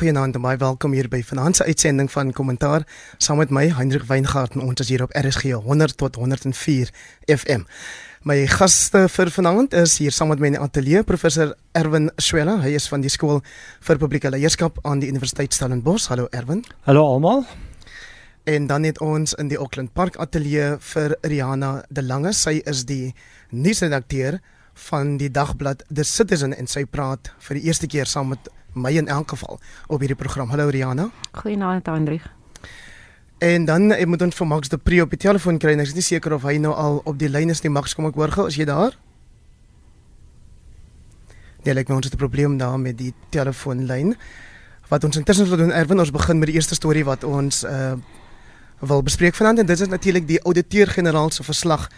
goeienaand en baie welkom hier by vanaand se uitsending van Kommentaar saam met my Hendrik Weingart en ons is hier op RSG 100 tot 104 FM. My gaste vir vanaand is hier saam met my in die ateljee professor Erwin Swela. Hy is van die skool vir publieke leierskap aan die Universiteit Stellenbosch. Hallo Erwin. Hallo almal. En dan het ons in die Auckland Park ateljee vir Rihanna De Lange. Sy is die nuusredakteur van die dagblad The Citizen en sy praat vir die eerste keer saam met my in elk geval op hierdie program. Hallo Rihanna. Goeienaand Hendrik. En dan ek moet ons vir Max de Pre op die telefoon kry. Ek is nie seker of hy nou al op die lyn is nie. Max, kom ek hoor gou, is jy daar? Nee, ek het 'n probleem daar met die telefoonlyn. Wat ons intussen wil doen, Erwin, ons begin met die eerste storie wat ons uh wil bespreek vanaand en dit is natuurlik die ouditeur-generaal se verslag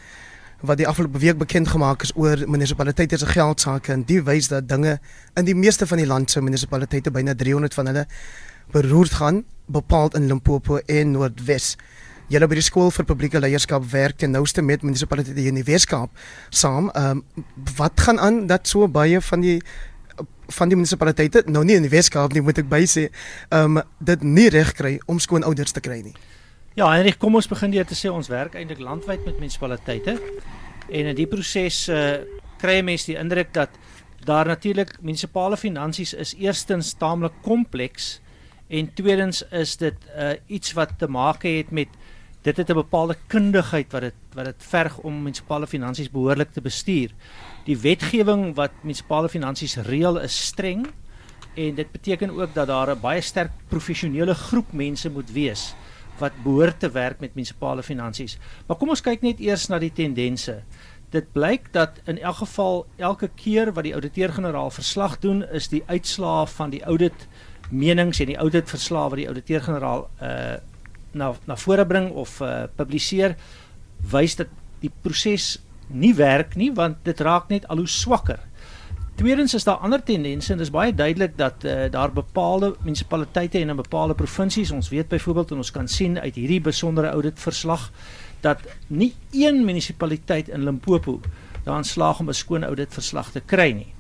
wat die afgelope week bekend gemaak is oor munisipaliteite se geldsaake en die wys dat dinge in die meeste van die land se munisipaliteite byna 300 van hulle beroerd gaan, bepaald in Limpopo en Noordwes. Julle by die skool vir publieke leierskap werk ten nouste met munisipaliteite in die Weskaap saam. Ehm um, wat gaan aan dat so baie van die van die munisipaliteite nou nie in die Weskaap nie moet ek bysê, ehm um, dit nie reg kry om skoon ouders te kry nie. Ja, Henrik, kom ons begin deur te sê ons werk eintlik landwyd met munisipaliteite. En in die proses uh, kry mense die indruk dat daar natuurlik munisipale finansies is eerstens taamlik kompleks en tweedens is dit uh, iets wat te maak het met dit het 'n bepaalde kundigheid wat dit wat dit verg om munisipale finansies behoorlik te bestuur. Die wetgewing wat munisipale finansies reël is streng en dit beteken ook dat daar 'n baie sterk professionele groep mense moet wees wat behoort te werk met munisipale finansies. Maar kom ons kyk net eers na die tendense. Dit blyk dat in elk geval elke keer wat die ouditeur-generaal verslag doen, is die uitslae van die audit menings en die audit verslae wat die ouditeur-generaal uh na na vore bring of uh publiseer, wys dat die proses nie werk nie want dit raak net al hoe swakker. Tweedens is daar ander tendense en dit is baie duidelik dat uh, daar bepaalde munisipaliteite en in bepaalde provinsies, ons weet byvoorbeeld en ons kan sien uit hierdie besondere audit verslag dat nie een munisipaliteit in Limpopo daarin slaag om 'n skoon audit verslag te kry nie.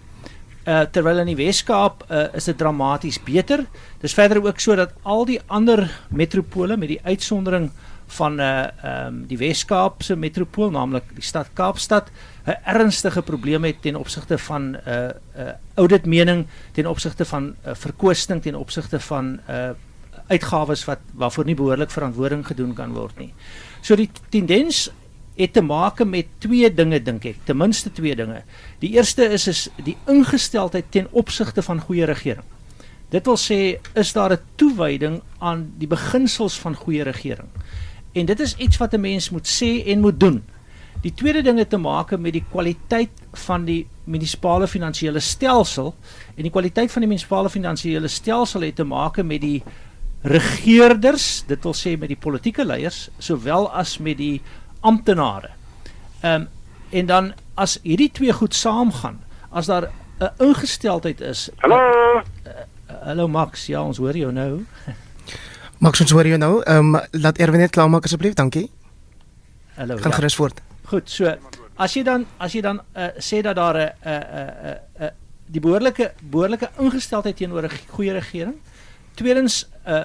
Uh terwyl in die Wes-Kaap uh, is dit dramaties beter. Dis verder ook so dat al die ander metropole met die uitsondering van uh, um, die Wes-Kaapse metropool, naamlik die stad Kaapstad, 'n ernstige probleem het ten opsigte van 'n uh, 'n uh, audit mening, ten opsigte van uh, verkoosting, ten opsigte van 'n uh, uitgawes wat waarvoor nie behoorlik verantwoording gedoen kan word nie. So die tendens het te maak met twee dinge dink ek, ten minste twee dinge. Die eerste is is die ingesteldheid ten opsigte van goeie regering. Dit wil sê is daar 'n toewyding aan die beginsels van goeie regering. En dit is iets wat 'n mens moet sê en moet doen. Die tweede ding het te maak met die kwaliteit van die munisipale finansiële stelsel en die kwaliteit van die munisipale finansiële stelsel het te maak met die regerders, dit wil sê met die politieke leiers sowel as met die amptenare. Ehm um, en dan as hierdie twee goed saamgaan, as daar 'n ingesteldheid is. Hallo. Uh, uh, hallo Max, ja, ons hoor jou nou. Max, ons hoor jou nou. Ehm um, laat Erwin net klaar maak asseblief, dankie. Hallo. Gaan ja. gerus voort. Goed, so as jy dan as jy dan uh, sê dat daar 'n 'n 'n 'n die behoorlike behoorlike ingesteldheid teenoor 'n goeie regering. Tweedens 'n uh,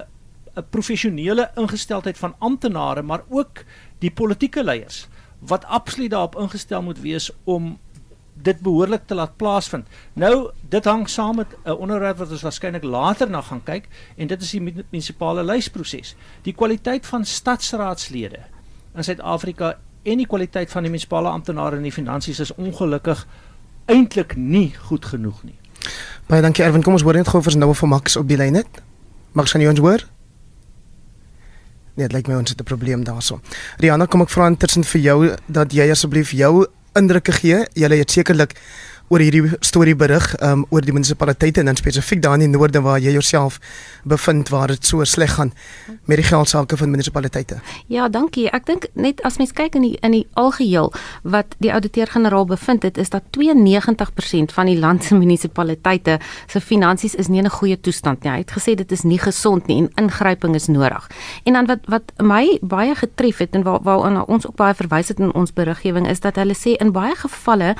'n professionele ingesteldheid van amptenare, maar ook die politieke leiers wat absoluut daarop ingestel moet wees om dit behoorlik te laat plaasvind. Nou, dit hang saam met 'n onderwerp wat ons waarskynlik later na gaan kyk en dit is die munisipale lysproses. Die kwaliteit van stadsraadslede in Suid-Afrika en die kwaliteit van die munisipale amptenare in die finansies is ongelukkig eintlik nie goed genoeg nie. Baie dankie Erwin, kom ons hoor net gou vir nou vir Max op die lyn net. Max, kan jy ons hoor? Nee, dit lyk my ons het 'n probleem daarso. Rihanna, kom ek vra intussen vir jou dat jy asseblief jou indrukke gee. Jy het sekerlik oor hierdie storie berig um, oor die munisipaliteite en dan spesifiek daar in die noorde waar jy jouself bevind waar dit so sleg gaan met die geldsaake van munisipaliteite. Ja, dankie. Ek dink net as mens kyk in die in die algeheel wat die ouditeur-generaal bevind het is dat 92% van die land se munisipaliteite se finansies is nie in 'n goeie toestand nie. Hy het gesê dit is nie gesond nie en ingryping is nodig. En dan wat wat my baie getref het en waar waarna ons ook baie verwys het in ons beriggewing is dat hulle sê in baie gevalle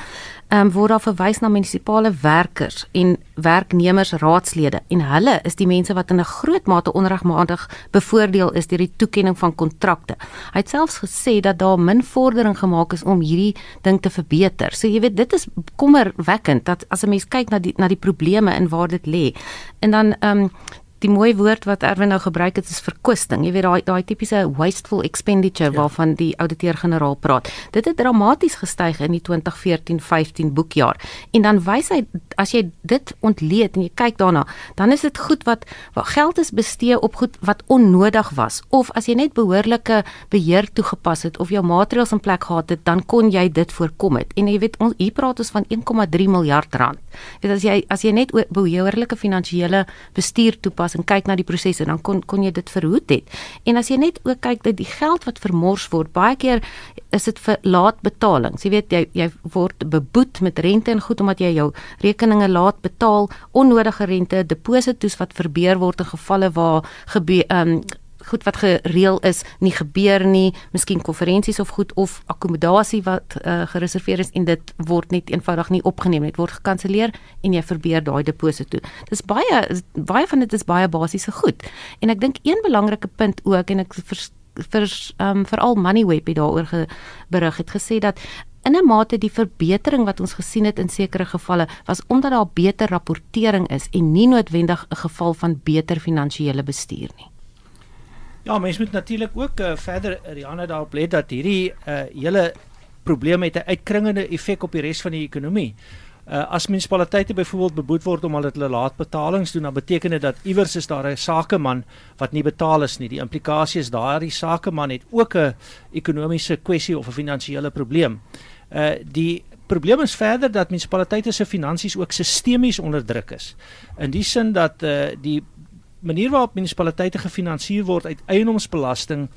um, word daar verwys na munisipale werkers en werknemersraadslede en hulle is die mense wat in 'n groot mate onregmatig bevoordeel is deur die toekenning van kontrakte. Hy het selfs gesê dat daar min vordering gemaak is om hierdie ding te verbeter. So jy weet dit is kommerwekkend dat as 'n mens kyk na die na die probleme en waar dit lê. En dan ehm um, die mooi woord wat Erwin nou gebruik het is verkwisting. Jy weet daai daai tipiese wasteful expenditure ja. waarvan die ouditeur-generaal praat. Dit het dramaties gestyg in die 2014-15 boekjaar. En dan wys hy as jy dit ontleed en jy kyk daarna, dan is dit goed wat wat geld is bestee op goed wat onnodig was of as jy net behoorlike beheer toegepas het of jou maatreëls in plek gehad het, dan kon jy dit voorkom het. En jy weet ons hier praat ons van 1,3 miljard rand. Jy weet as jy as jy net behoorlike finansiële bestuur toepas was en kyk na die prosesse dan kon kon jy dit verhoed het. En as jy net ook kyk dat die geld wat vermors word, baie keer is dit vir laat betalings. Jy weet jy jy word beboet met rente en goed omdat jy jou rekeninge laat betaal, onnodige rente, deposito's wat verbeur word in gevalle waar ehm um, goed wat gereël is nie gebeur nie, miskien konferensies of goed of akkommodasie wat uh, gereserveer is en dit word net eenvoudig nie opgeneem nie, dit word gekanselleer en jy verbeur daai deposito. Dis baie baie van dit is baie basiese goed. En ek dink een belangrike punt ook en ek vir vir um, veral Moneyweb het daaroor geberig het gesê dat in 'n mate die verbetering wat ons gesien het in sekere gevalle was omdat daar beter rapportering is en nie noodwendig 'n geval van beter finansiële bestuur nie. Ja, mens moet natuurlik ook uh, verder Rihanna daarop let dat hierdie uh, hele probleem het 'n uitkringende effek op die res van die ekonomie. Uh, as munisipaliteite byvoorbeeld beboet word omdat hulle laat betalings doen, dan beteken dit dat iewers is daar 'n sakeman wat nie betaal is nie. Die implikasie is daardie sakeman het ook 'n ekonomiese kwessie of 'n finansiële probleem. Uh die probleem is verder dat munisipaliteite se finansies ook sistemies onder druk is. In die sin dat uh die manier waarop munisipaliteite gefinansier word uit eiendomsbelasting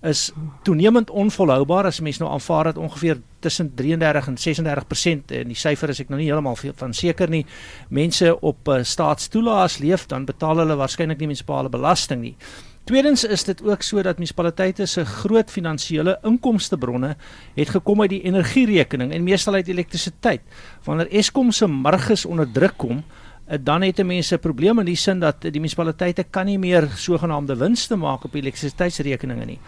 is toenemend onvolhoubaar as mens nou aanvaar dat ongeveer tussen 33 en 36% en die syfer is ek nou nie heeltemal van seker nie mense op uh, staatstoelaas leef dan betaal hulle waarskynlik nie munisipale belasting nie. Tweedens is dit ook so dat munisipaliteite se groot finansiële inkomstebronne het gekom uit die energierekening en meestal uit elektrisiteit. Wanneer Eskom se marges onder druk kom, Eh, dan het mense 'n probleem in die sin dat die munisipaliteite kan nie meer sogenaamde winste maak op elektrisiteitsrekeninge nie.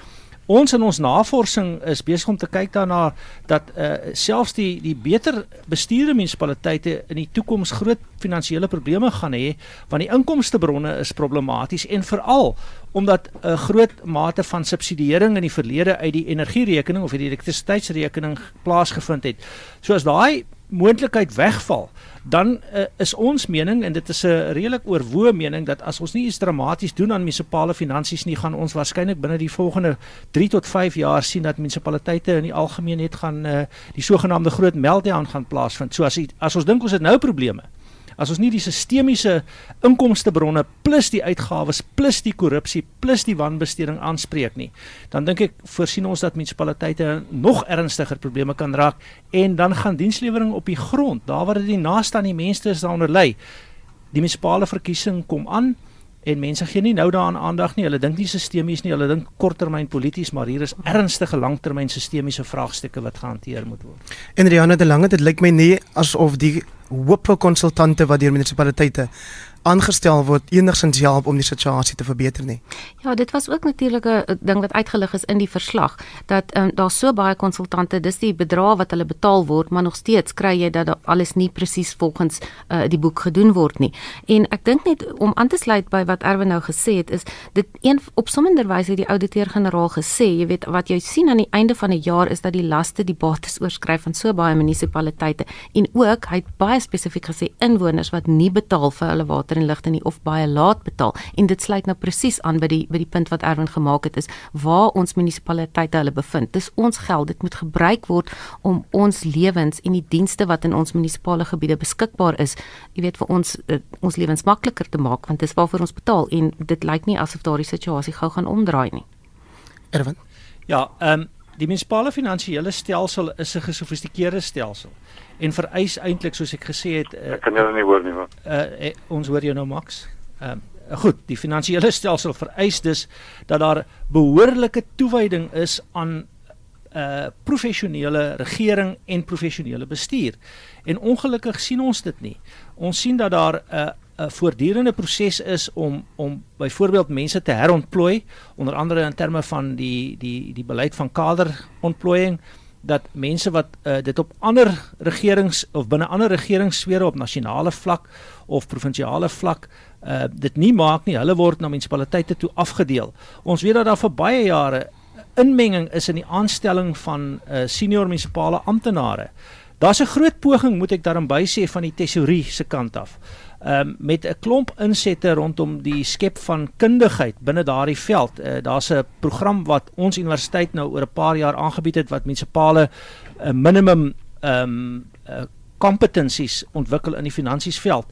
Ons in ons navorsing is besig om te kyk daarna dat uh, selfs die die beter bestuurde munisipaliteite in die toekoms groot finansiële probleme gaan hê want die inkomstebronne is problematies en veral omdat 'n uh, groot mate van subsidiering in die verlede uit die energierekening of die elektrisiteitsrekening plaasgevind het. So as daai moontlikheid wegval, dan uh, is ons mening en dit is 'n redelik oorwoë mening dat as ons nie iets dramaties doen aan munisipale finansies nie, gaan ons waarskynlik binne die volgende 3 tot 5 jaar sien dat munisipaliteite in die algemeen net gaan uh, die sogenaamde groot meltdown gaan plaasvind. So as as ons dink ons het nou probleme, As ons nie die sistemiese inkomstebronne plus die uitgawes plus die korrupsie plus die wanbesteding aanspreek nie, dan dink ek voorsien ons dat munisipaliteite nog ernstiger probleme kan raak en dan gaan dienslewering op die grond, daar waar dit die naaste aan die mense is daaronder lê. Die munisipale verkiesing kom aan en mense gee nie nou daaraan aandag nie. Hulle dink nie sistemies nie, hulle dink korttermyn polities, maar hier is ernstige langtermyn sistemiese vraagstukke wat gehanteer moet word. En Rihanna de Lange, dit lyk my nie asof die hoope konsultante wat deur munisipaliteite aangestel word enigsins help om die situasie te verbeter nie. Ja, dit was ook natuurlik 'n ding wat uitgelig is in die verslag dat um, daar so baie konsultante, dis die bedrag wat hulle betaal word, maar nog steeds kry jy dat alles nie presies volgens uh, die boek gedoen word nie. En ek dink net om aan te sluit by wat Erwin nou gesê het, is dit een op sommender wyse die ouditeur-generaal gesê, jy weet wat jy sien aan die einde van 'n jaar is dat die laste die bates oorskryf van so baie munisipaliteite en ook hy het baie spesifiek gesê inwoners wat nie betaal vir hulle water en ligte nie of baie laat betaal en dit sluit nou presies aan by die by die punt wat Erwin gemaak het is waar ons munisipaliteite hulle bevind. Dis ons geld, dit moet gebruik word om ons lewens en die dienste wat in ons munisipale gebiede beskikbaar is, jy weet vir ons uh, ons lewens makliker te maak want dis waarvoor ons betaal en dit lyk nie asof daardie situasie gou gaan omdraai nie. Erwin. Ja, ehm um, die munisipale finansiële stelsel is 'n gesofistikeerde stelsel en vereis eintlik soos ek gesê het uh, ek kan jou nie hoor nie wat uh, uh, ons hoor jou nou Max ehm uh, goed die finansiële stelsel vereis dus dat daar behoorlike toewyding is aan uh professionele regering en professionele bestuur. En ongelukkig sien ons dit nie. Ons sien dat daar 'n uh, 'n voortdurende proses is om om byvoorbeeld mense te herontplooi onder andere in terme van die die die beleid van kaderontplooiing dat mense wat uh, dit op ander regerings of binne ander regeringssfere op nasionale vlak of provinsiale vlak uh, dit nie maak nie hulle word na munisipaliteite toe afgedeel. Ons weet dat daar vir baie jare inmenging is in die aanstelling van uh, senior munisipale amptenare. Daar's 'n groot poging moet ek daarin by sê van die tesourie se kant af um, met 'n klomp insette rondom die skep van kundigheid binne daardie veld. Uh, Daar's 'n program wat ons universiteit nou oor 'n paar jaar aangebied het wat munisipale uh, minimum ehm um, uh, kompetensies ontwikkel in die finansiesveld.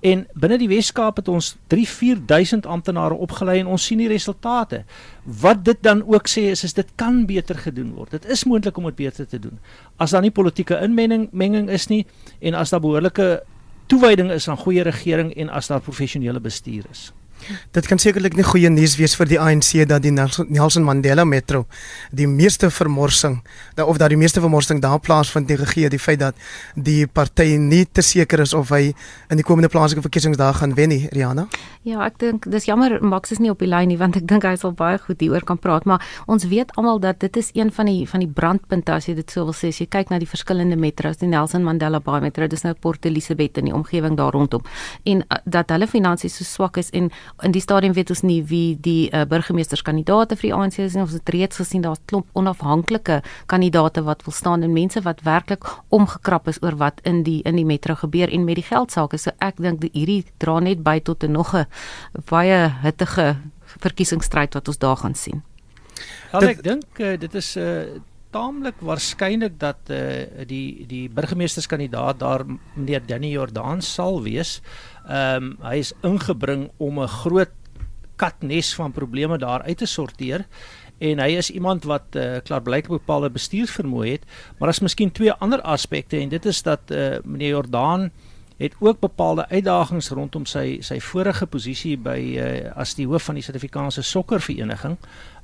En binne die Weskaap het ons 3-4000 amptenare opgelei en ons sien die resultate. Wat dit dan ook sê is is dit kan beter gedoen word. Dit is moontlik om dit beter te doen. As daar nie politieke inmenging menging is nie en as daar behoorlike toewyding is aan goeie regering en as daar professionele bestuur is. Dit kan sekerlik nie goeie nuus wees vir die ANC dat die Nelson Mandela Metro die meeste vermorsing dat of dat die meeste vermorsing daar plaasvind die gegee die feit dat die party nie te seker is of hy in die komende plaaslike verkiesings daar gaan wen nie Riana. Ja, ek dink dis jammer Max is nie op die lyn nie want ek dink hy sal baie goed hieroor kan praat, maar ons weet almal dat dit is een van die van die brandpunte as jy dit sou wil sê as jy kyk na die verskillende metros, die Nelson Mandela Bay Metro, dis nou Port Elizabeth in die omgewing daar rondom en uh, dat hulle finansies so swak is en in die stadium weet ons nie wie die uh, burgemeesterskandidaate vir die ANC is nie. Ons het reeds gesien daar's klomp onafhanklike kandidaate wat wil staan en mense wat werklik omgekrap is oor wat in die in die metro gebeur en met die geldsaake. So ek dink hierdie dra net by tot 'n nog 'n baie hittige verkiesingsstryd wat ons daar gaan sien. Ja, ek dink uh, dit is 'n uh, eh, taamlik waarskynlik dat uh, die die burgemeesterskandidaat daar meneer Danny Jordaan sal wees. Ehm um, hy is ingebring om 'n groot katnes van probleme daar uit te sorteer en hy is iemand wat uh, klaarblyklik bepaalde bestuursvermoë het, maar daar's miskien twee ander aspekte en dit is dat uh, meneer Jordaan het ook bepaalde uitdagings rondom sy sy vorige posisie by uh, as die hoof van die Suid-Afrikaanse sokkervereniging.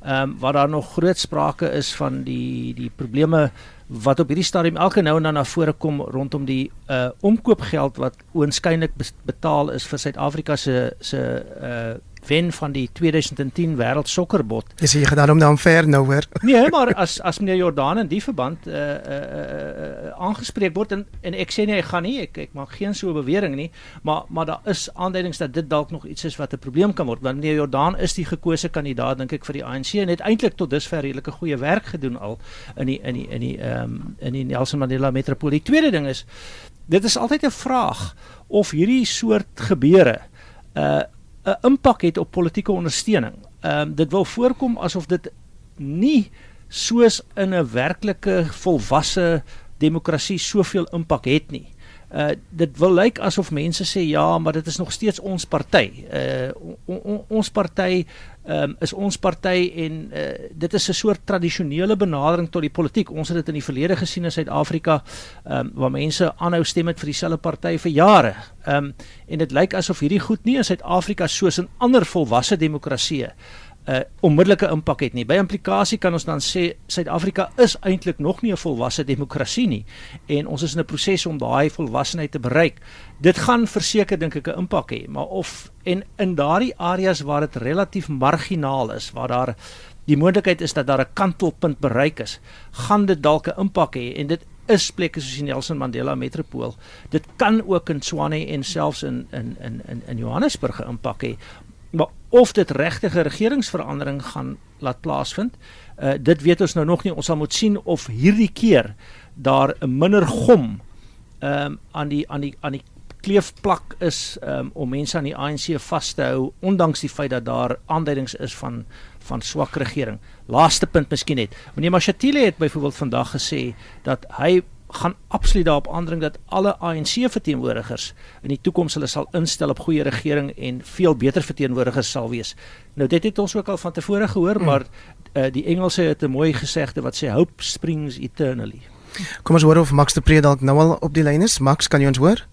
Ehm um, waar daar nog groot sprake is van die die probleme wat op hierdie stadium elke nou en dan na vore kom rondom die uh omkoopgeld wat oënskynlik betaal is vir Suid-Afrika se se uh wen van die 2010 wêreld sokkerbot. Dis jy gedaan om dan ver nou hoor. Nee, maar as as meneer Jordan in die verband uh uh, uh aangespreek word en en ek sê nie hy gaan nie, ek ek maak geen so bewering nie, maar maar daar is aanduidings dat dit dalk nog iets is wat 'n probleem kan word want meneer Jordan is die gekose kandidaat dink ek vir die ANC en het eintlik tot dusver redelike goeie werk gedoen al in die in die in die ehm um, in die Nelson Mandela metropool. Die tweede ding is dit is altyd 'n vraag of hierdie soort gebeure uh 'n impak het op politieke ondersteuning. Ehm um, dit wil voorkom asof dit nie soos in 'n werklike volwasse demokrasie soveel impak het nie. Uh dit wil lyk asof mense sê ja, maar dit is nog steeds ons party. Uh on, on, ons party um, is ons party en uh, dit is 'n soort tradisionele benadering tot die politiek. Ons het dit in die verlede gesien in Suid-Afrika um, waar mense aanhou stem het vir dieselfde party vir jare. Um, en dit lyk asof hierdie goed nie in Suid-Afrika soos in ander volwasse demokratieë 'n uh, onmiddellike impak het nie. By implikasie kan ons dan sê Suid-Afrika is eintlik nog nie 'n volwasse demokrasie nie en ons is in 'n proses om daai volwassenheid te bereik. Dit gaan verseker dink ek 'n impak hê, maar of en in daardie areas waar dit relatief marginaal is, waar daar die moontlikheid is dat daar 'n kantelpunt bereik is, gaan dit dalk 'n impak hê en dit is plekke soos die Nelson Mandela Metropool. Dit kan ook in Swane en selfs in in in in Johannesburg 'n impak hê, maar of dit regtig 'n regeringsverandering gaan laat plaasvind, uh, dit weet ons nou nog nie. Ons sal moet sien of hierdie keer daar 'n minder gom ehm um, aan die aan die aan die kleefplak is um, om mense aan die ANC vas te hou ondanks die feit dat daar aanduidings is van van swak regering. Laaste punt miskien net. Meneer Mashatile het byvoorbeeld vandag gesê dat hy gaan absoluut daarop aandring dat alle ANC verteenwoordigers in die toekoms hulle sal instel op goeie regering en veel beter verteenwoordigers sal wees. Nou dit het ons ook al van tevore gehoor, mm. maar uh, die Engelse het 'n mooi gesegde wat sê hope springs eternally. Kom ons hoor of Max de Pre dalk nou al op die lyn is. Max, kan jy ons hoor?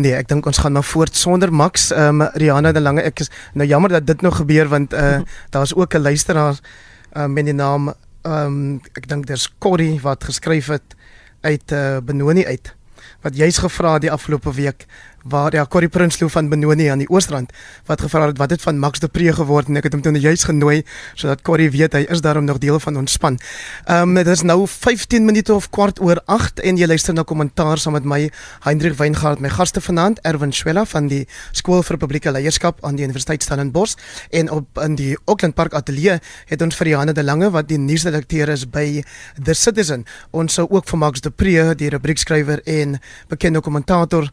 Nee, ek dink ons gaan maar voort sonder Max. Ehm um, Rihanna de Lange, ek is nou jammer dat dit nou gebeur want uh daar's ook 'n luisteraar uh, met die naam um, ek dink dis Corrie wat geskryf het uit uh, Benoni uit wat jy's gevra die afgelope week waar ja Corrie Prinsloo van Benoni aan die Oostrand wat gevra het wat het van Max de Pre geword? En ek het hom toe juist genooi sodat Corrie weet hy is daarom nog deel van ons span. Ehm um, dit is nou 15 minute of kwart oor 8 en jy luister na kommentaar saam met my Hendrik Weingart my gaste vanaand Erwin Schwella van die Skool vir Publieke Leierskap aan die Universiteit Stellenbosch. En op in die Auckland Park Ateljee het ons vir Johanna de Lange wat die nuusredakteur is by The Citizen. Ons sou ook vir Max de Pre die rubriekskrywer en bekende kommentator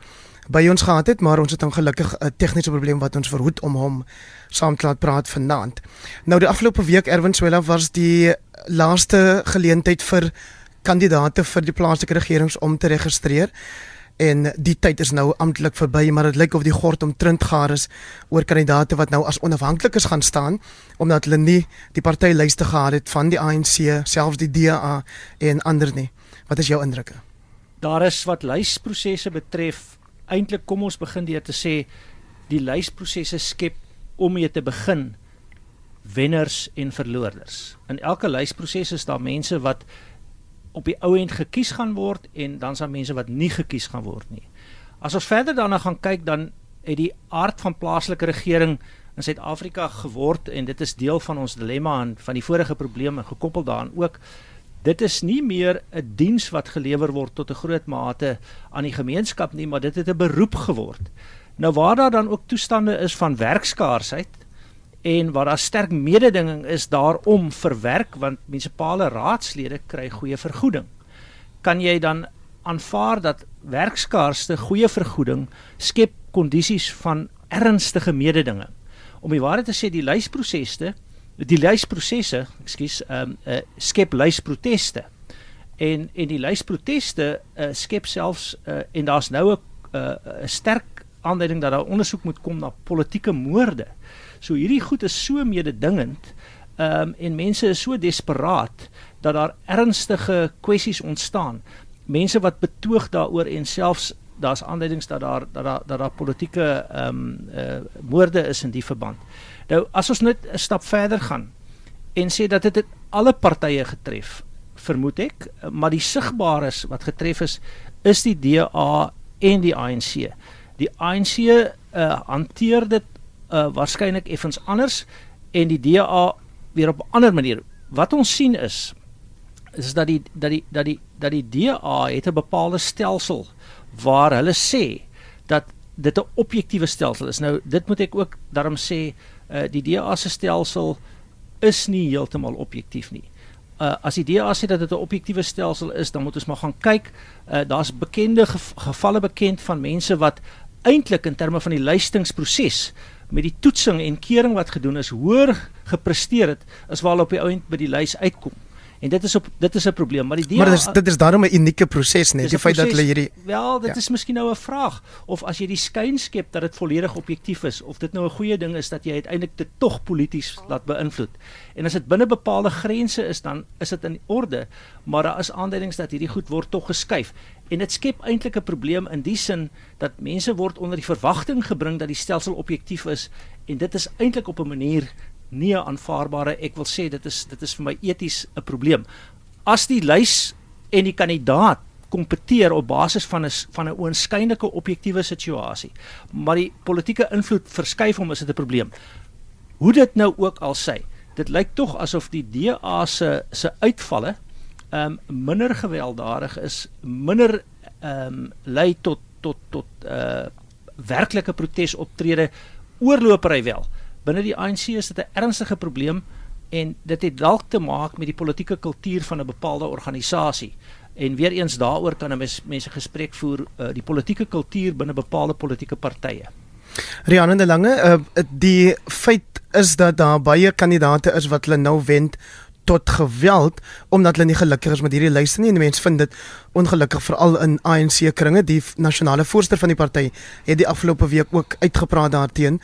by ons gehad het, maar ons het ongelukkig 'n tegniese probleem wat ons verhoed om hom saam te laat praat vanaand. Nou die afgelope week Erwin Swela was die laaste geleentheid vir kandidate vir die plaaslike regerings om te registreer. En die tyd is nou amptelik verby maar dit lyk of die gord omtrent gaar is oor kandidate wat nou as onafhanklikes gaan staan omdat hulle nie die partylyste gehad het van die ANC selfs die DA en ander nie. Wat is jou indrukke? Daar is wat lysprosesse betref eintlik kom ons begin deur te sê die lysprosesse skep om mee te begin wenners en verloorders. In elke lysproses is daar mense wat op die ou end gekies gaan word en dan is daar mense wat nie gekies gaan word nie. As ons verder daarna gaan kyk dan het die aard van plaaslike regering in Suid-Afrika geword en dit is deel van ons dilemma en van die vorige probleme gekoppel daaraan ook dit is nie meer 'n diens wat gelewer word tot 'n groot mate aan die gemeenskap nie, maar dit het 'n beroep geword. Nou waar daar dan ook toestande is van werkskaarsheid en waar daar sterk mededinging is daarom vir werk want munisipale raadslede kry goeie vergoeding. Kan jy dan aanvaar dat werkskaarste goeie vergoeding skep kondisies van ernstige mededinging? Om die waarheid te sê, die lysprosesse die lysprosesse, ekskuus, ehm um, uh, skep lysproteste. En en die lysproteste uh, skep selfs uh, en daar's nou 'n 'n uh, sterk aanduiding dat daar ondersoek moet kom na politieke moorde. So hierdie goed is so mededingend ehm um, en mense is so desperaat dat daar ernstige kwessies ontstaan. Mense wat betoog daaroor en selfs daar's aanduidings dat daar dat daar dat daar politieke ehm um, uh, moorde is in die verband. Nou as ons net 'n stap verder gaan en sê dat dit alle partye getref, vermoed ek, maar die sigbares wat getref is is die DA en die ANC. Die ANC uh, eh, hanteer dit uh, waarskynlik effens anders en die DA weer op 'n ander manier. Wat ons sien is is dat die dat die dat die dat die DA het 'n bepaalde stelsel waar hulle sê dat dit 'n objektiewe stelsel is. Nou dit moet ek ook daarom sê uh, die DA se stelsel is nie heeltemal objektief nie. Uh, as die DA sê dat dit 'n objektiewe stelsel is, dan moet ons maar gaan kyk. Uh, Daar's bekende gev gevalle bekend van mense wat eintlik in terme van die luistingsproses met die toetsing en kering wat gedoen is, hoër gepresteer het as waar hulle op die ou end by die lys uitkom. En dit is op dit is 'n probleem, maar die DA Maar dit is dit is daarom 'n unieke proses net, die feit dat hulle hierdie Wel, dit ja. is miskien nou 'n vraag of as jy die skyn skep dat dit volledig objektief is of dit nou 'n goeie ding is dat jy uiteindelik dit tog polities laat beïnvloed. En as dit binne bepaalde grense is dan is dit in orde, maar daar is aanduidings dat hierdie goed word tog geskuif. En dit skep eintlik 'n probleem in die sin dat mense word onder die verwagting gebring dat die stelsel objektief is en dit is eintlik op 'n manier nie 'n aanvaarbare ek wil sê dit is dit is vir my eties 'n probleem. As die lys en die kandidaat kompeteer op basis van 'n van 'n oënskynlike objektiewe situasie, maar die politieke invloed verskuif hom is dit 'n probleem. Hoe dit nou ook al sê, dit lyk tog asof die DA se se uitvalle ehm um, minder gewelddadig is, minder ehm um, lei tot tot tot uh werklike protesoptrede oorlopery wel binne die ANC is dit 'n ernstige probleem en dit het dalk te maak met die politieke kultuur van 'n bepaalde organisasie. En weer eens daaroor kan 'n mens mense gesprek voer uh, die politieke kultuur binne bepaalde politieke partye. Rian en de Lange, uh, die feit is dat daar baie kandidate is wat hulle nou wend tot geweld omdat hulle nie gelukkig is met hierdie lyste nie en mense vind dit ongelukkig veral in ANC kringe die nasionale voorsteur van die party het die afgelope week ook uitgepraat daarteenoor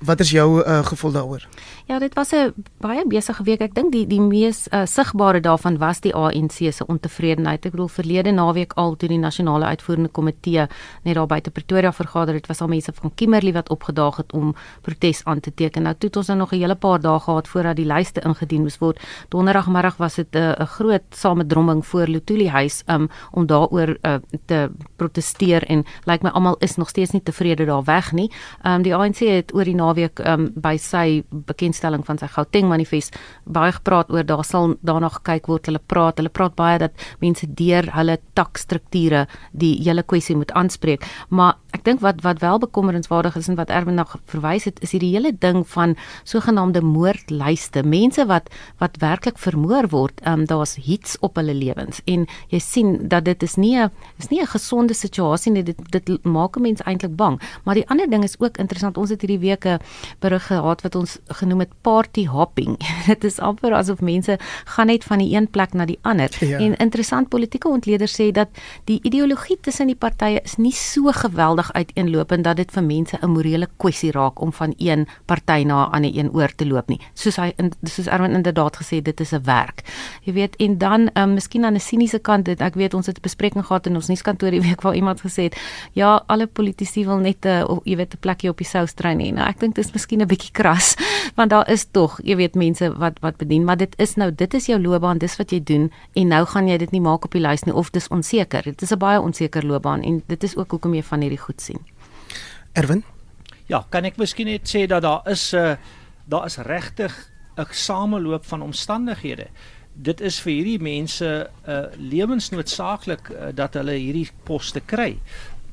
wat is jou uh, gevoel daaroor Ja, dit was 'n baie besige week. Ek dink die die mees uh, sigbare daarvan was die ANC se ontevredenheid. Ek bedoel verlede naweek al toe die nasionale uitvoerende komitee net daar buite Pretoria vergader het, was al mense van Kimberley wat opgedaag het om protes aan te teken. Nou toe het ons nou nog 'n hele paar dae gehad voordat die lyste ingedien moes word. Donderdagmiddag was dit 'n uh, groot samedromming voor Lutuli huis um, om daaroor uh, te proteseer en lyk like my almal is nog steeds nie tevrede daar weg nie. Um, die ANC het oor die naweek um, by sy bekend bekendstelling van sy Gauteng manifest baie gepraat oor daar sal daarna gekyk word hulle praat hulle praat baie dat mense deur hulle takstrukture die hele kwessie moet aanspreek maar ek dink wat wat wel bekommerenswaardig is en wat Erwin na verwys het is hierdie hele ding van sogenaamde moordlyste mense wat wat werklik vermoor word um, daar's hits op hulle lewens en jy sien dat dit is nie 'n is nie 'n gesonde situasie nie dit dit maak mense eintlik bang maar die ander ding is ook interessant ons het hierdie week 'n berig gehad wat ons genoem met party hopping. Dit is amper asof mense gaan net van die een plek na die ander. Ja. En interessant politieke ontleeders sê dat die ideologie tussen die partye is nie so geweldig uiteenlopend dat dit vir mense 'n morele kwessie raak om van een party na 'n ander een oor te loop nie. Soos hy soos Erwin inderdaad gesê dit is 'n werk. Jy weet en dan um, miskien aan 'n siniese kant dit ek weet ons het 'n bespreking gehad in ons nuuskantoor die week waar iemand gesê het ja alle politici wil net 'n uh, jy weet 'n plekkie op die soustrein hê. Nou ek dink dit is miskien 'n bietjie kras want daar is tog, jy weet mense wat wat bedien, maar dit is nou dit is jou loopbaan, dis wat jy doen en nou gaan jy dit nie maak op die lys nie of dis onseker. Dit is 'n baie onseker loopbaan en dit is ook hoekom jy van hierdie goed sien. Erwin? Ja, kan ek miskien net sê dat daar is 'n uh, daar is regtig 'n sameloop van omstandighede. Dit is vir hierdie mense 'n uh, lewensnoodsaaklik uh, dat hulle hierdie poste kry.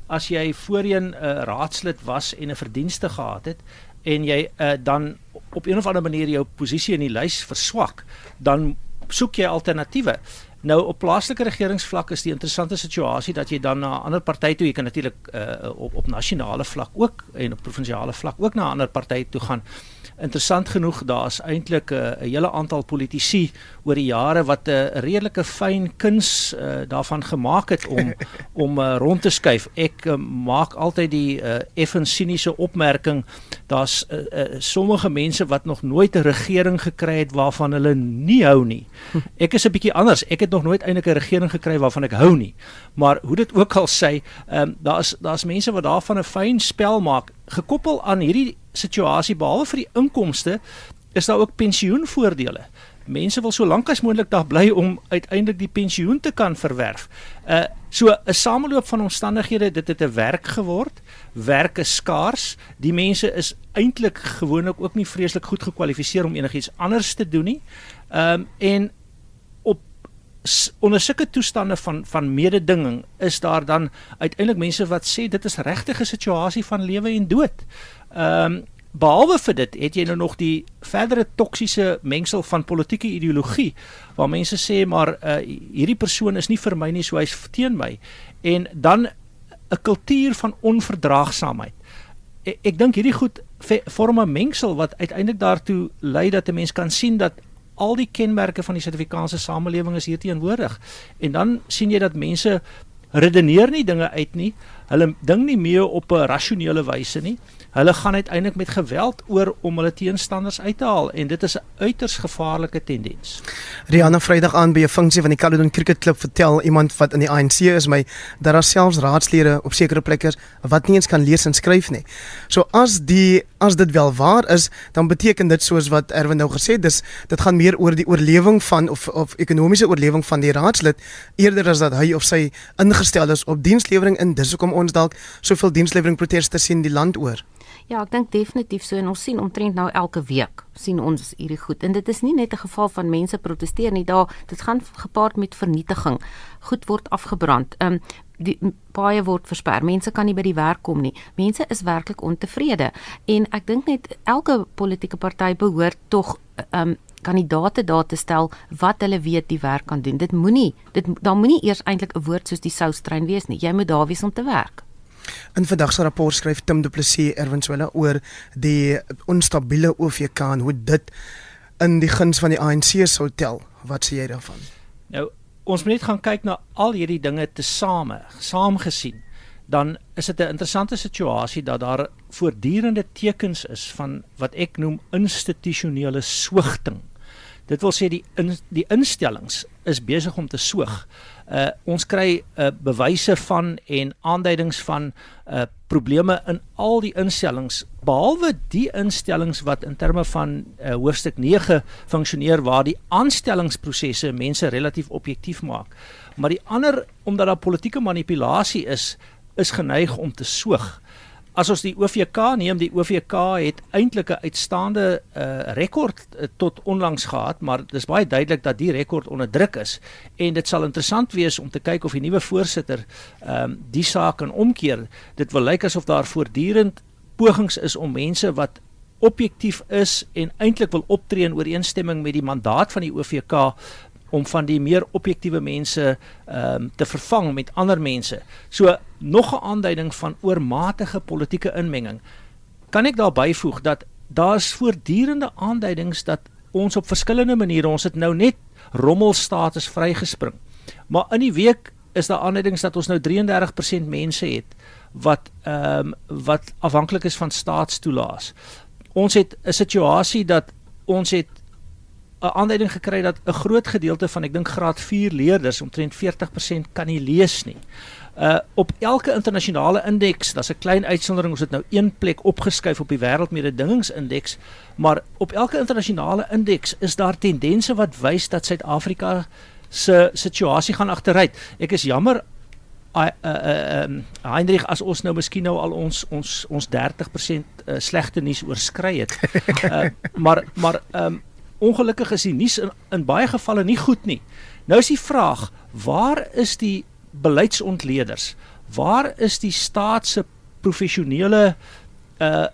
As jy voorheen 'n uh, raadslid was en 'n verdienste gehad het, en jy uh, dan op een of ander manier jou posisie in die lys verswak, dan soek jy alternatiewe. Nou op plaaslike regeringsvlak is die interessante situasie dat jy dan na 'n ander party toe, jy kan natuurlik uh, op op nasionale vlak ook en op provinsiale vlak ook na 'n ander party toe gaan interessant genoeg daar's eintlik 'n uh, hele aantal politici oor die jare wat 'n uh, redelike fyn kuns uh, daarvan gemaak het om om uh, rond te skuif. Ek uh, maak altyd die uh, effens siniese opmerking daar's uh, uh, sommige mense wat nog nooit 'n regering gekry het waarvan hulle nie hou nie. Ek is 'n bietjie anders. Ek het nog nooit eintlik 'n regering gekry waarvan ek hou nie. Maar hoe dit ook al sê, um, daar's daar's mense wat daarvan 'n fyn spel maak gekoppel aan hierdie situasie behalwe vir die inkomste is daar ook pensioenvoordele. Mense wil so lank as moontlik daar bly om uiteindelik die pensioen te kan verwerf. Uh so 'n sameloop van omstandighede, dit het 'n werk geword. Werk is skaars. Die mense is eintlik gewoonlik ook nie vreeslik goed gekwalifiseer om enigiets anders te doen nie. Ehm um, en onder sulke toestande van van mededinging is daar dan uiteindelik mense wat sê dit is regtig 'n situasie van lewe en dood. Ehm um, behalwe vir dit het jy nou nog die verdere toksiese mengsel van politieke ideologie waar mense sê maar uh, hierdie persoon is nie vir my nie so hy's teen my en dan 'n kultuur van onverdraagsaamheid. Ek, ek dink hierdie goed vorm 'n mengsel wat uiteindelik daartoe lei dat 'n mens kan sien dat al die kenmerke van die Suid-Afrikaanse samelewing is hier teenwoordig. En dan sien jy dat mense redeneer nie dinge uit nie. Hulle ding nie meer op 'n rasionele wyse nie hulle gaan uiteindelik met geweld oor om hulle teenstanders uit te haal en dit is 'n uiters gevaarlike tendens. Rihanna Vrydag aan by 'n funksie van die Caledon Cricket Club vertel iemand wat in die ANC is my dat daar selfs raadslede op sekere plekke wat nie eens kan lees en skryf nie. So as die as dit wel waar is, dan beteken dit soos wat Erwin nou gesê het, dis dit gaan meer oor die oorlewing van of of ekonomiese oorlewing van die raadslid eerder as dat hy of sy ingestel is op dienslewering in dis hoekom ons dalk soveel dienslewering proteste sien die land oor. Ja, ek dink definitief so en ons sien omtrent nou elke week sien ons hierdie goed. En dit is nie net 'n geval van mense proteseer nie, daar dit gaan gepaard met vernietiging. Goed word afgebrand. Ehm um, die baie word versper. Mense kan nie by die werk kom nie. Mense is werklik ontevrede. En ek dink net elke politieke party behoort tog ehm um, kandidate daar te stel wat hulle weet die werk kan doen. Dit moenie dit daar moenie eers eintlik 'n woord soos die soustrein wees nie. Jy moet daar wees om te werk. In vandag se rapport skryf Tim Du Plessis Erwin Swela oor die onstabiele OVK en hoe dit in die guns van die ANC sou tel. Wat sê jy daarvan? Nou, ons moet net gaan kyk na al hierdie dinge tesame, saamgesien. Dan is dit 'n interessante situasie dat daar voortdurende tekens is van wat ek noem institusionele swigting. Dit wil sê die in, die instellings is besig om te soog. Uh ons kry uh bewyse van en aanduidings van uh probleme in al die instellings behalwe die instellings wat in terme van uh, hoofstuk 9 funksioneer waar die aanstellingsprosesse mense relatief objektief maak. Maar die ander omdat daar politieke manipulasie is, is geneig om te soog. As ons die OVK neem, die OVK het eintlik 'n uitstaande uh, rekord uh, tot onlangs gehad, maar dis baie duidelik dat die rekord onder druk is en dit sal interessant wees om te kyk of die nuwe voorsitter ehm um, die saak kan omkeer. Dit wil lyk asof daar voortdurend pogings is om mense wat objektief is en eintlik wil optree in ooreenstemming met die mandaat van die OVK om van die meer objektiewe mense ehm um, te vervang met ander mense. So nog 'n aanduiding van oormatige politieke inmenging. Kan ek daar byvoeg dat daar's voortdurende aanduidings dat ons op verskillende maniere ons het nou net rommelstatus vrygespring. Maar in die week is daar aanduidings dat ons nou 33% mense het wat ehm um, wat afhanklik is van staatstoelaas. Ons het 'n situasie dat ons het 'n aanduiding gekry dat 'n groot gedeelte van ek dink graad 4 leerders omtrent 40% kan nie lees nie. Uh op elke internasionale indeks, daar's 'n klein uitsondering, ons het nou een plek opgeskuif op die wêreldmededingingsindeks, maar op elke internasionale indeks is daar tendense wat wys dat Suid-Afrika se situasie gaan agteruit. Ek is jammer uh uh um Heinrich as ons nou miskien nou al ons ons ons 30% uh, slegte nuus oorskry het. Uh maar maar um ongelukkig is die nuus in, in baie gevalle nie goed nie. Nou is die vraag, waar is die beleidsontleeders? Waar is die staat se professionele uh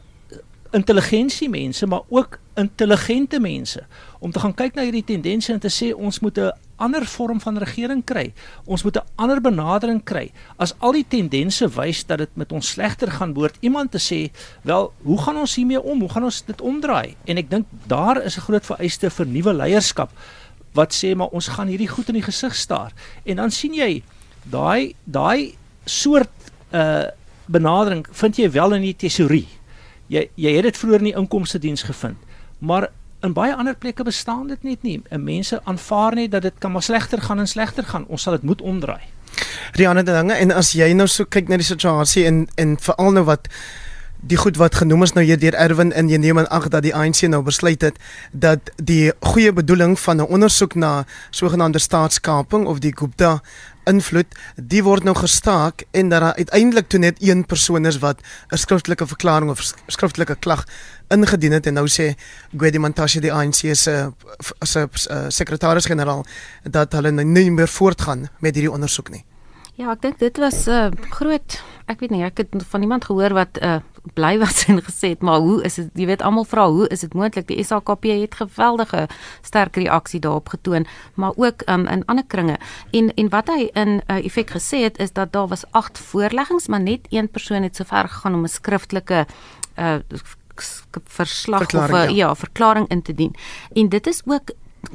intelligensie mense, maar ook intelligente mense om te gaan kyk na hierdie tendense en te sê ons moet 'n ander vorm van regering kry. Ons moet 'n ander benadering kry. As al die tendense wys dat dit met ons slegter gaan, behoort iemand te sê, "Wel, hoe gaan ons hiermee om? Hoe gaan ons dit omdraai?" En ek dink daar is 'n groot vereiste vir nuwe leierskap wat sê maar ons gaan hierdie goed in die gesig staar. En dan sien jy daai daai soort uh benadering vind jy wel in die tesourie. Jy jy het dit vroeër in die inkomste diens gevind. Maar in baie ander plekke bestaan dit net nie. En mense aanvaar net dat dit kan maar slegter gaan en slegter gaan. Ons sal dit moet omdraai. Rianne dinge en as jy nou so kyk na die situasie en en veral nou wat die goed wat genoem is nou hier deur Erwin in jy neem aan ag dat die ANC nou besluit het dat die goeie bedoeling van 'n ondersoek na sogenaamde staatskaping of die Gupta invloed, die word nou gestaak en dat daar uiteindelik toe net een persoon is wat 'n skriftelike verklaring of skriftelike klag ingedien het en nou sê Gwedi Mantashe die ANC se se sekretaris-generaal dat hulle nou nie meer voortgaan met hierdie ondersoek nie. Ja, ek dink dit was 'n uh, groot ek weet nie, ek het van iemand gehoor wat uh, bly was en gesê het, maar hoe is dit? Jy weet almal vra, hoe is dit moontlik? Die SAKP het geweldige sterk reaksie daarop getoon, maar ook um, in ander kringe. En en wat hy in uh, effek gesê het is dat daar was 8 voorleggings, maar net een persoon het sover gegaan om 'n skriftelike uh verslag of 'n ja. ja, verklaring in te dien. En dit is ook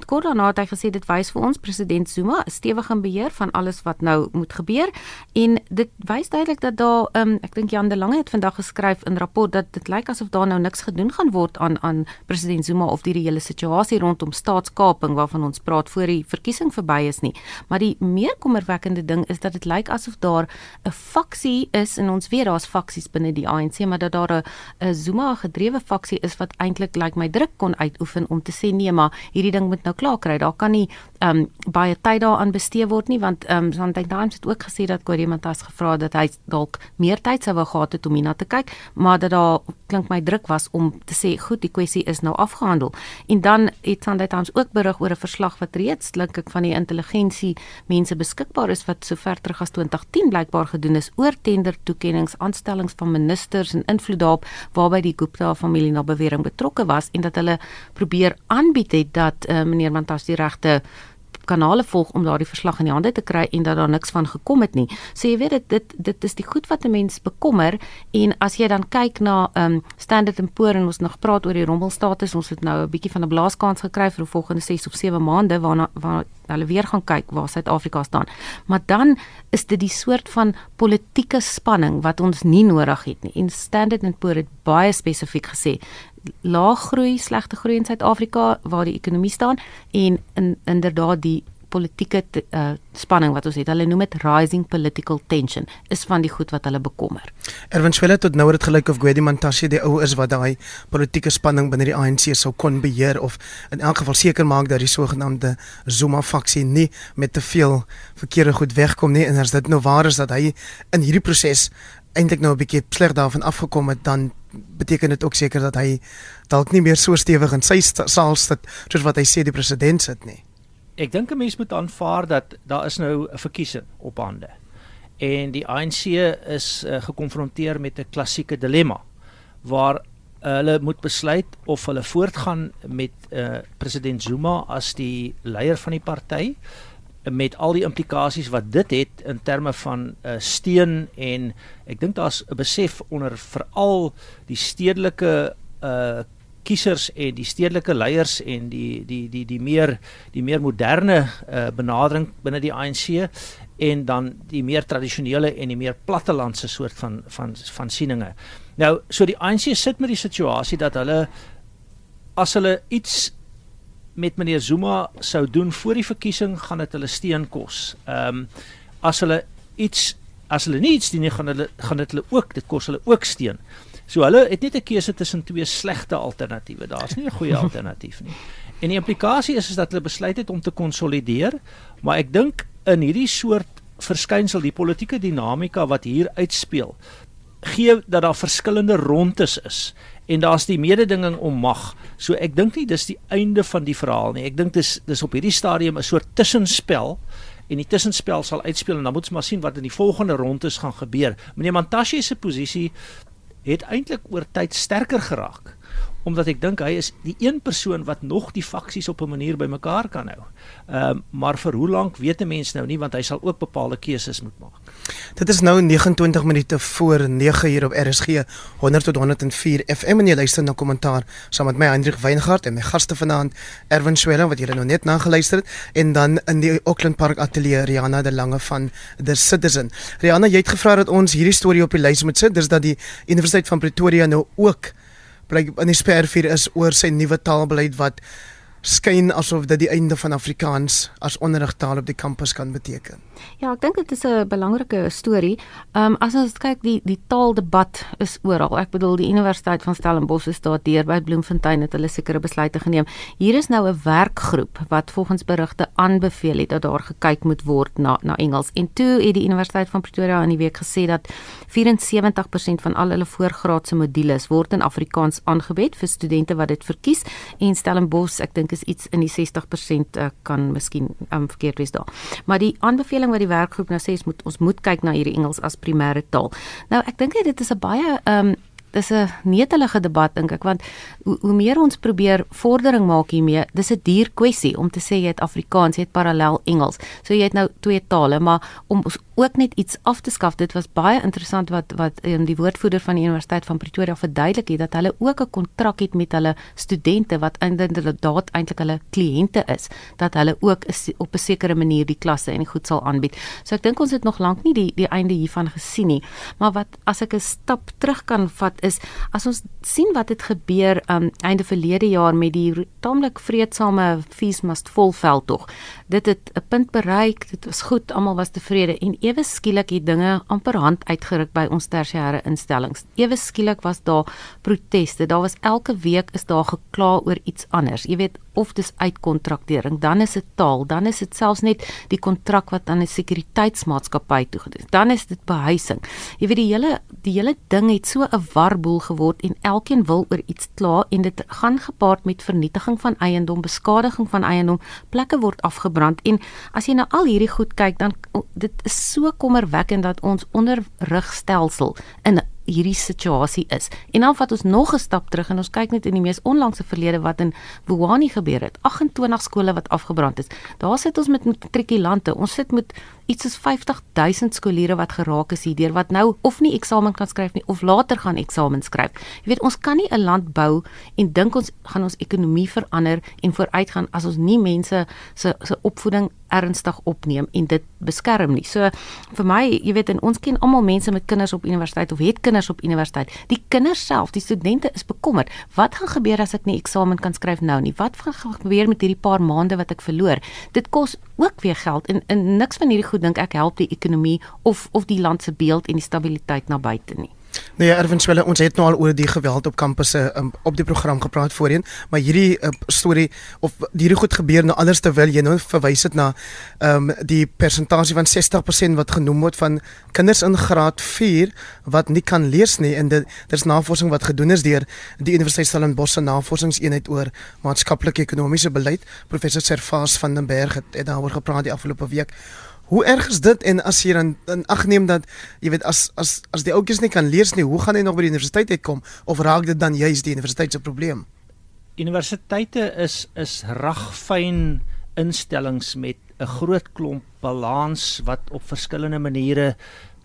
kort daarna het hy gesê dit wys vir ons president Zuma 'n stewige beheer van alles wat nou moet gebeur. En dit wys duidelik dat daar um, ek dink Jan de Lange het vandag geskryf in rapport dat dit lyk asof daar nou niks gedoen gaan word aan aan president Zuma of die hele situasie rondom staatskaping waarvan ons praat voor die verkiesing verby is nie. Maar die meer kommerwekkende ding is dat dit lyk asof daar 'n faksie is en ons weet daar's faksies binne die ANC maar dat daar 'n Zuma gedrewe faksie is wat eintlik lyk like my druk kon uitoefen om te sê nee maar hierdie ding moet nou klaar kry. Daar kan nie ehm um, baie tyd daaraan bestee word nie want ehm um, Sunday Times het ook gesê dat Korimantas gevra dat hy dalk meer tyd sou wou gehad het om hierna te kyk, maar dat daar klink my druk was om te sê goed, die kwessie is nou afgehandel. En dan het Sunday Times ook berig oor 'n verslag wat reeds dink ek van die intelligensie mense beskikbaar is wat sover terug as 2010 blykbaar gedoen is oor tender toekennings, aanstellings van ministers en invloed daarop waarby die Gupta familie na bewering betrokke was en dat hulle probeer aanbied het dat uh, meneer Mantas die regte kanale volg om daardie verslag in die hande te kry en dat daar niks van gekom het nie. So jy weet dit dit dit is die goed wat 'n mens bekommer en as jy dan kyk na um Standard & Poor en ons nog praat oor die rommelstatus, ons het nou 'n bietjie van 'n blaaskans gekry vir die volgende 6 of 7 maande waarna waar hulle weer gaan kyk waar Suid-Afrika staan. Maar dan is dit die soort van politieke spanning wat ons nie nodig het nie. En Standard & Poor het baie spesifiek gesê laag groei, slegte groei in Suid-Afrika waar die ekonomie staan en in inderdaad die politieke uh, spanning wat ons het. Hulle noem dit rising political tension is van die goed wat hulle bekommer. Erwin Swela tot nou het dit gelyk of Gwedi Mantashe die ou is wat daai politieke spanning binne die ANC sou kon beheer of in elk geval seker maak dat die sogenaamde Zuma faksie nie met te veel verkeerde goed wegkom nie en as dit nou waar is dat hy in hierdie proses eintlik nou 'n bietjie sleg daarvan afgekom het dan beteken dit ook seker dat hy dalk nie meer so stewig in sy saal sit soos wat hy sê die president sit nie ek dink 'n mens moet aanvaar dat daar is nou 'n verkiesing op hande. En die ANC is uh, gekonfronteer met 'n klassieke dilemma waar uh, hulle moet besluit of hulle voortgaan met uh, president Zuma as die leier van die party met al die implikasies wat dit het in terme van uh, steun en ek dink daar's 'n besef onder veral die stedelike uh kiesers en die stedelike leiers en die die die die meer die meer moderne uh, benadering binne die ANC en dan die meer tradisionele en die meer plattelandse soort van van van sieninge. Nou, so die ANC sit met die situasie dat hulle as hulle iets met meneer Zuma sou doen voor die verkiesing gaan dit hulle steen kos. Ehm um, as hulle iets as hulle nie iets doen nie gaan hulle gaan dit hulle ook dit kos hulle ook steen. So hulle het net 'n keuse tussen twee slegte alternatiewe. Daar's nie 'n goeie alternatief nie. En die implikasie is is dat hulle besluit het om te konsolideer, maar ek dink in hierdie soort verskynsel die politieke dinamika wat hier uitspeel, gee dat daar verskillende rondes is en daar's die mededinging om mag. So ek dink nie dis die einde van die verhaal nie. Ek dink dis dis op hierdie stadium 'n soort tussenspel en die tussenspel sal uitspeel en dan moet ons maar sien wat in die volgende rondes gaan gebeur. Meneer Mantashe se posisie het eintlik oor tyd sterker geraak omdat ek dink hy is die een persoon wat nog die faksies op 'n manier bymekaar kan hou. Ehm um, maar vir hoe lank weet 'n mens nou nie want hy sal ook bepaalde keuses moet maak. Dit is nou 29 minute voor 9 uur op RSG 100 tot 104 FM en jy luister na kommentaar saam met my Hendrik Weingart en my gaste vanaand Erwin Swela wat julle nou net nageluister het en dan in die Auckland Park Atelier Rihanna de Lange van The Citizen. Rihanna, jy het gevra dat ons hierdie storie op die lys moet sit. Dis dat die Universiteit van Pretoria nou ook bly in die spervuur is oor sy nuwe taalbeleid wat skyn asof dit die einde van Afrikaans as onderrigtaal op die kampus kan beteken. Ja, ek dink dit is 'n belangrike storie. Ehm um, as ons kyk die die taaldebat is oral. Ek bedoel die Universiteit van Stellenbosch is daar deur by Bloemfontein het hulle sekere besluite geneem. Hier is nou 'n werkgroep wat volgens berigte aanbeveel het dat daar gekyk moet word na na Engels. En toe het die Universiteit van Pretoria in die week gesê dat 74% van al hulle voorgraadse modules word in Afrikaans aangebied vir studente wat dit verkies en Stellenbosch ek dink is iets in die 60% uh, kan miskien um, verkeerd wees daar. Maar die aanbeveling wat die werkgroep nou sê is moet ons moet kyk na hierdie Engels as primêre taal. Nou ek dink dit is 'n baie um, dis 'n netelige debat dink ek want hoe, hoe meer ons probeer vordering maak hiermee, dis 'n duur kwessie om te sê jy het Afrikaans, jy het parallel Engels. So jy het nou twee tale, maar om ook net iets af te skaf. Dit was baie interessant wat wat um, die woordvoerder van die Universiteit van Pretoria verduidelik het dat hulle ook 'n kontrak het met hulle studente wat inderdaad eintlik hulle kliënte is, dat hulle ook op 'n sekere manier die klasse en die goed sal aanbied. So ek dink ons het nog lank nie die die einde hiervan gesien nie. Maar wat as ek 'n stap terug kan vat is as ons sien wat het gebeur um einde verlede jaar met die taamlik vredesame feesmast volveld tog. Dit het 'n punt bereik, dit was goed, almal was tevrede en ewe skielik het dinge amper hand uitgeruk by ons tersiêre instellings. Ewe skielik was daar proteste. Daar was elke week is daar gekla oor iets anders. Jy weet of dis uitkontraktering, dan is dit taal, dan is dit selfs net die kontrak wat aan 'n sekuriteitsmaatskappy toegedoen is. Dan is dit behuising. Jy weet die hele die hele ding het so 'n warboel geword en elkeen wil oor iets kla en dit gaan gepaard met vernietiging van eiendom, beskadiging van eiendom, plekke word afgebrand en as jy nou al hierdie goed kyk dan dit is so kommerwekkend dat ons onderrigstelsel in hierdie situasie is. En dan vat ons nog 'n stap terug en ons kyk net in die mees onlangse verlede wat in Wuhan gebeur het. 28 skole wat afgebrand is. Daar sit ons met matrikulante. Ons sit met iets soos 50000 skooliere wat geraak is hierdeur wat nou of nie eksamen kan skryf nie of later gaan eksamen skryf. Jy weet, ons kan nie 'n land bou en dink ons gaan ons ekonomie verander en vooruitgaan as ons nie mense se se opvoeding ernstig opneem en dit beskerm nie. So vir my, jy weet, en ons ken almal mense met kinders op universiteit of het kinders op universiteit. Die kinders self, die studente is bekommerd. Wat gaan gebeur as ek nie eksamen kan skryf nou nie? Wat gaan gebeur met hierdie paar maande wat ek verloor? Dit kos ook weer geld en, en niks van hierdie goed dink ek help die ekonomie of of die land se beeld en die stabiliteit na buite nie. Nee, ja, Erwin Swelle, ons het nou al oor die geweld op kampusse um, op die program gepraat voorheen, maar hierdie uh, storie of hierdie goed gebeur nou anders terwyl jy nou verwys het na ehm um, die persentasie van 60% wat genoem word van kinders in graad 4 wat nie kan lees nie en dit daar's navorsing wat gedoen is deur die Universiteit Stellenbosch se navorsingseenheid oor maatskaplike ekonomiese beleid. Professor Servaas van den Berg het, het daaroor gepraat die afgelope week. Hoe erg is dit en as jy dan in ag neem dat jy weet as as as die ouetjies nie kan lees nie, hoe gaan hy nog by die universiteit uitkom of raak dit dan juis die universiteit se probleem? Universiteite is is ragfyn instellings met 'n groot klomp balans wat op verskillende maniere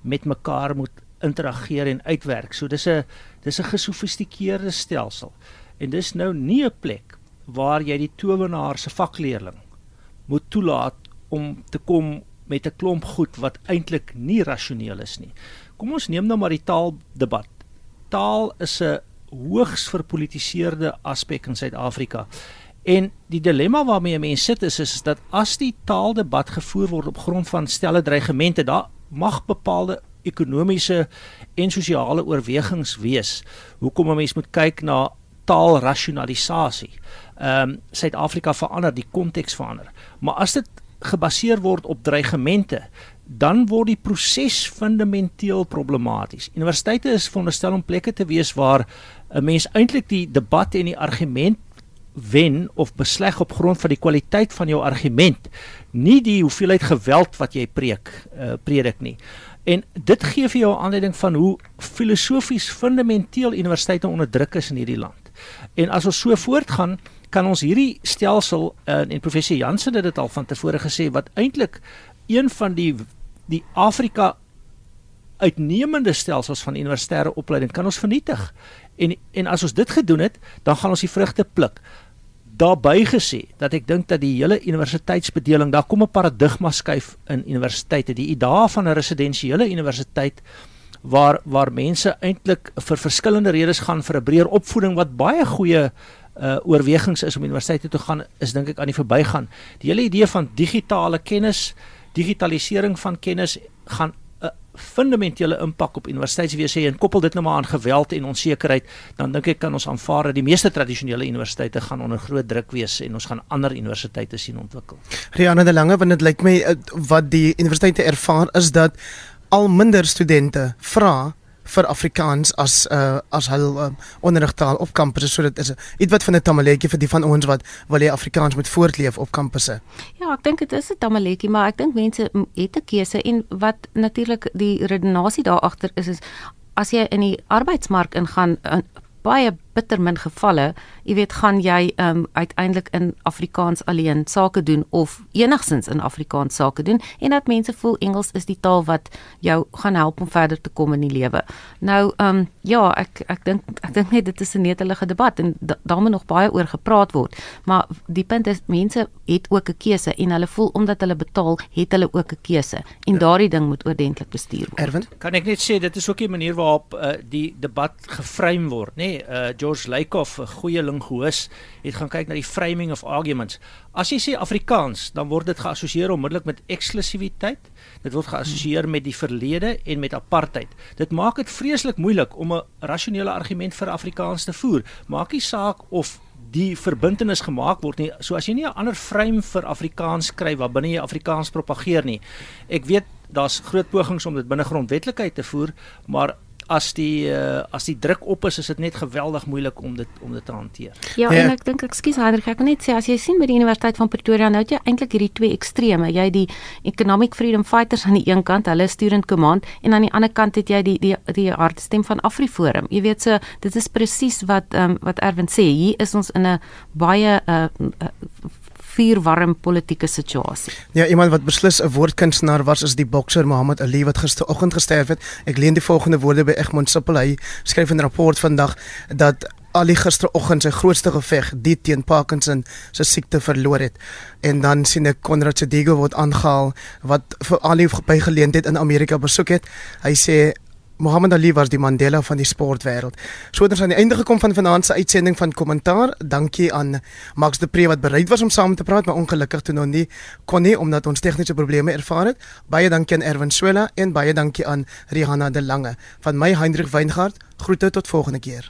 met mekaar moet interageer en uitwerk. So dis 'n dis 'n gesofistikeerde stelsel. En dis nou nie 'n plek waar jy die towenaar se vakleerling moet toelaat om te kom met 'n klomp goed wat eintlik nie rasioneel is nie. Kom ons neem nou maar die taaldebat. Taal is 'n hoogs verpolitiseerde aspek in Suid-Afrika. En die dilemma waarmee mense sit is is dat as die taaldebat gevoer word op grond van stelle dreigemente, daar mag bepaalde ekonomiese en sosiale oorwegings wees. Hoekom 'n mens moet kyk na taalrasionalisasie. Ehm um, Suid-Afrika verander, die konteks verander. Maar as dit gebaseer word op dreigemente, dan word die proses fundamenteel problematies. Universiteite is veronderstel om plekke te wees waar 'n mens eintlik die debat en die argument wen of besleg op grond van die kwaliteit van jou argument, nie die hoeveelheid geweld wat jy preek, uh, predik nie. En dit gee vir jou 'n aanleiding van hoe filosofies fundamenteel universiteite onderdruk is in hierdie land. En as ons so voortgaan, kan ons hierdie stelsel uh, en professor Jansen het dit al van tevore gesê wat eintlik een van die die Afrika uitnemende stelsels van universitêre opleiding kan ons vernietig. En en as ons dit gedoen het, dan gaan ons die vrugte pluk. Daarby gesê dat ek dink dat die hele universiteitsbedeling, daar kom 'n paradigma skuif in universiteite. Die idee van 'n residensiële universiteit waar waar mense eintlik vir verskillende redes gaan vir 'n breër opvoeding wat baie goeie uh oorwegings is om universiteit toe te gaan is dink ek aan die verbygaan. Die hele idee van digitale kennis, digitalisering van kennis gaan 'n fundamentele impak op universiteitswese hê en koppel dit nou maar aan geweld en onsekerheid, dan dink ek kan ons aanvaar dat die meeste tradisionele universiteite gaan onder groot druk wees en ons gaan ander universiteite sien ontwikkel. Rianne de Lange, want dit lyk my uh, wat die universiteite ervaar is dat al minder studente vra vir Afrikaans as uh as hul uh, onderrigtaal op kampusse so dit is iets wat van 'n tamaletjie vir die van ons wat wil jy Afrikaans moet voortleef op kampusse. Ja, ek dink dit is 'n tamaletjie, maar ek dink mense het 'n keuse en wat natuurlik die redenasie daar agter is is as jy in die arbeidsmark ingaan uh, baie bitter min gevalle, jy weet, gaan jy um uiteindelik in Afrikaans alleen sake doen of enigsins in Afrikaans sake doen en dat mense voel Engels is die taal wat jou gaan help om verder te kom in die lewe. Nou um ja, ek ek dink ek dink net dit is 'n netelige debat en da, daar moet nog baie oor gepraat word, maar die punt is mense het ook 'n keuse en hulle voel omdat hulle betaal, het hulle ook 'n keuse en ja. daardie ding moet oordentlik bestuur word. Erwin, kan ek net sê dit is ook 'n manier waarop uh, die debat geframe word, nê? Nee, uh, George Lakoff, 'n goeie linguis, het gaan kyk na die framing of arguments. As jy sê Afrikaans, dan word dit geassosieer onmiddellik met eksklusiwiteit. Dit word geassosieer met die verlede en met apartheid. Dit maak dit vreeslik moeilik om 'n rasionele argument vir Afrikaans te voer. Maak nie saak of die verbintenis gemaak word nie. So as jy nie 'n ander frame vir Afrikaans kry wat binne jy Afrikaans propageer nie. Ek weet daar's groot pogings om dit binne grondwetlikheid te voer, maar as die uh, as die druk op is, is dit net geweldig moeilik om dit om dit te hanteer. Ja, ja. en ek dink ekskuus Hendrik, ek wil net sê as jy sien by die Universiteit van Pretoria nou het jy eintlik hierdie twee extreme. Jy die Economic Freedom Fighters aan die een kant, hulle student command en aan die ander kant het jy die die die hartstem van AfriForum. Jy weet so, dit is presies wat ehm um, wat Erwin sê. Hier is ons in 'n baie uh, uh vuurwarm politieke situasie. Ja, iemand wat beslis 'n woordkunstenaar was is die bokser Muhammad Ali wat gisteroggend gesterf het. Ek leen die volgende woorde by Egmont Sippel. Hy skryf in 'n rapport vandag dat Ali gisteroggend sy grootste geveg, die teen Parkinson se siekte verloor het. En dan sien ek Konrad Sedigo word aangehaal wat vir Ali by geleentheid in Amerika besoek het. Hy sê Muhammad Ali was die Mandela van die sportwêreld. So het ons aan die einde gekom van vanaand se uitsending van kommentaar. Dankie aan Max de Pre wat bereid was om saam te praat, maar ongelukkig toe nog nie kon nie omdat ons tegniese probleme ervaar het. Baie dankie aan Erwin Swela en baie dankie aan Rihanna de Lange. Van my Hendrik Weingart. Groete tot volgende keer.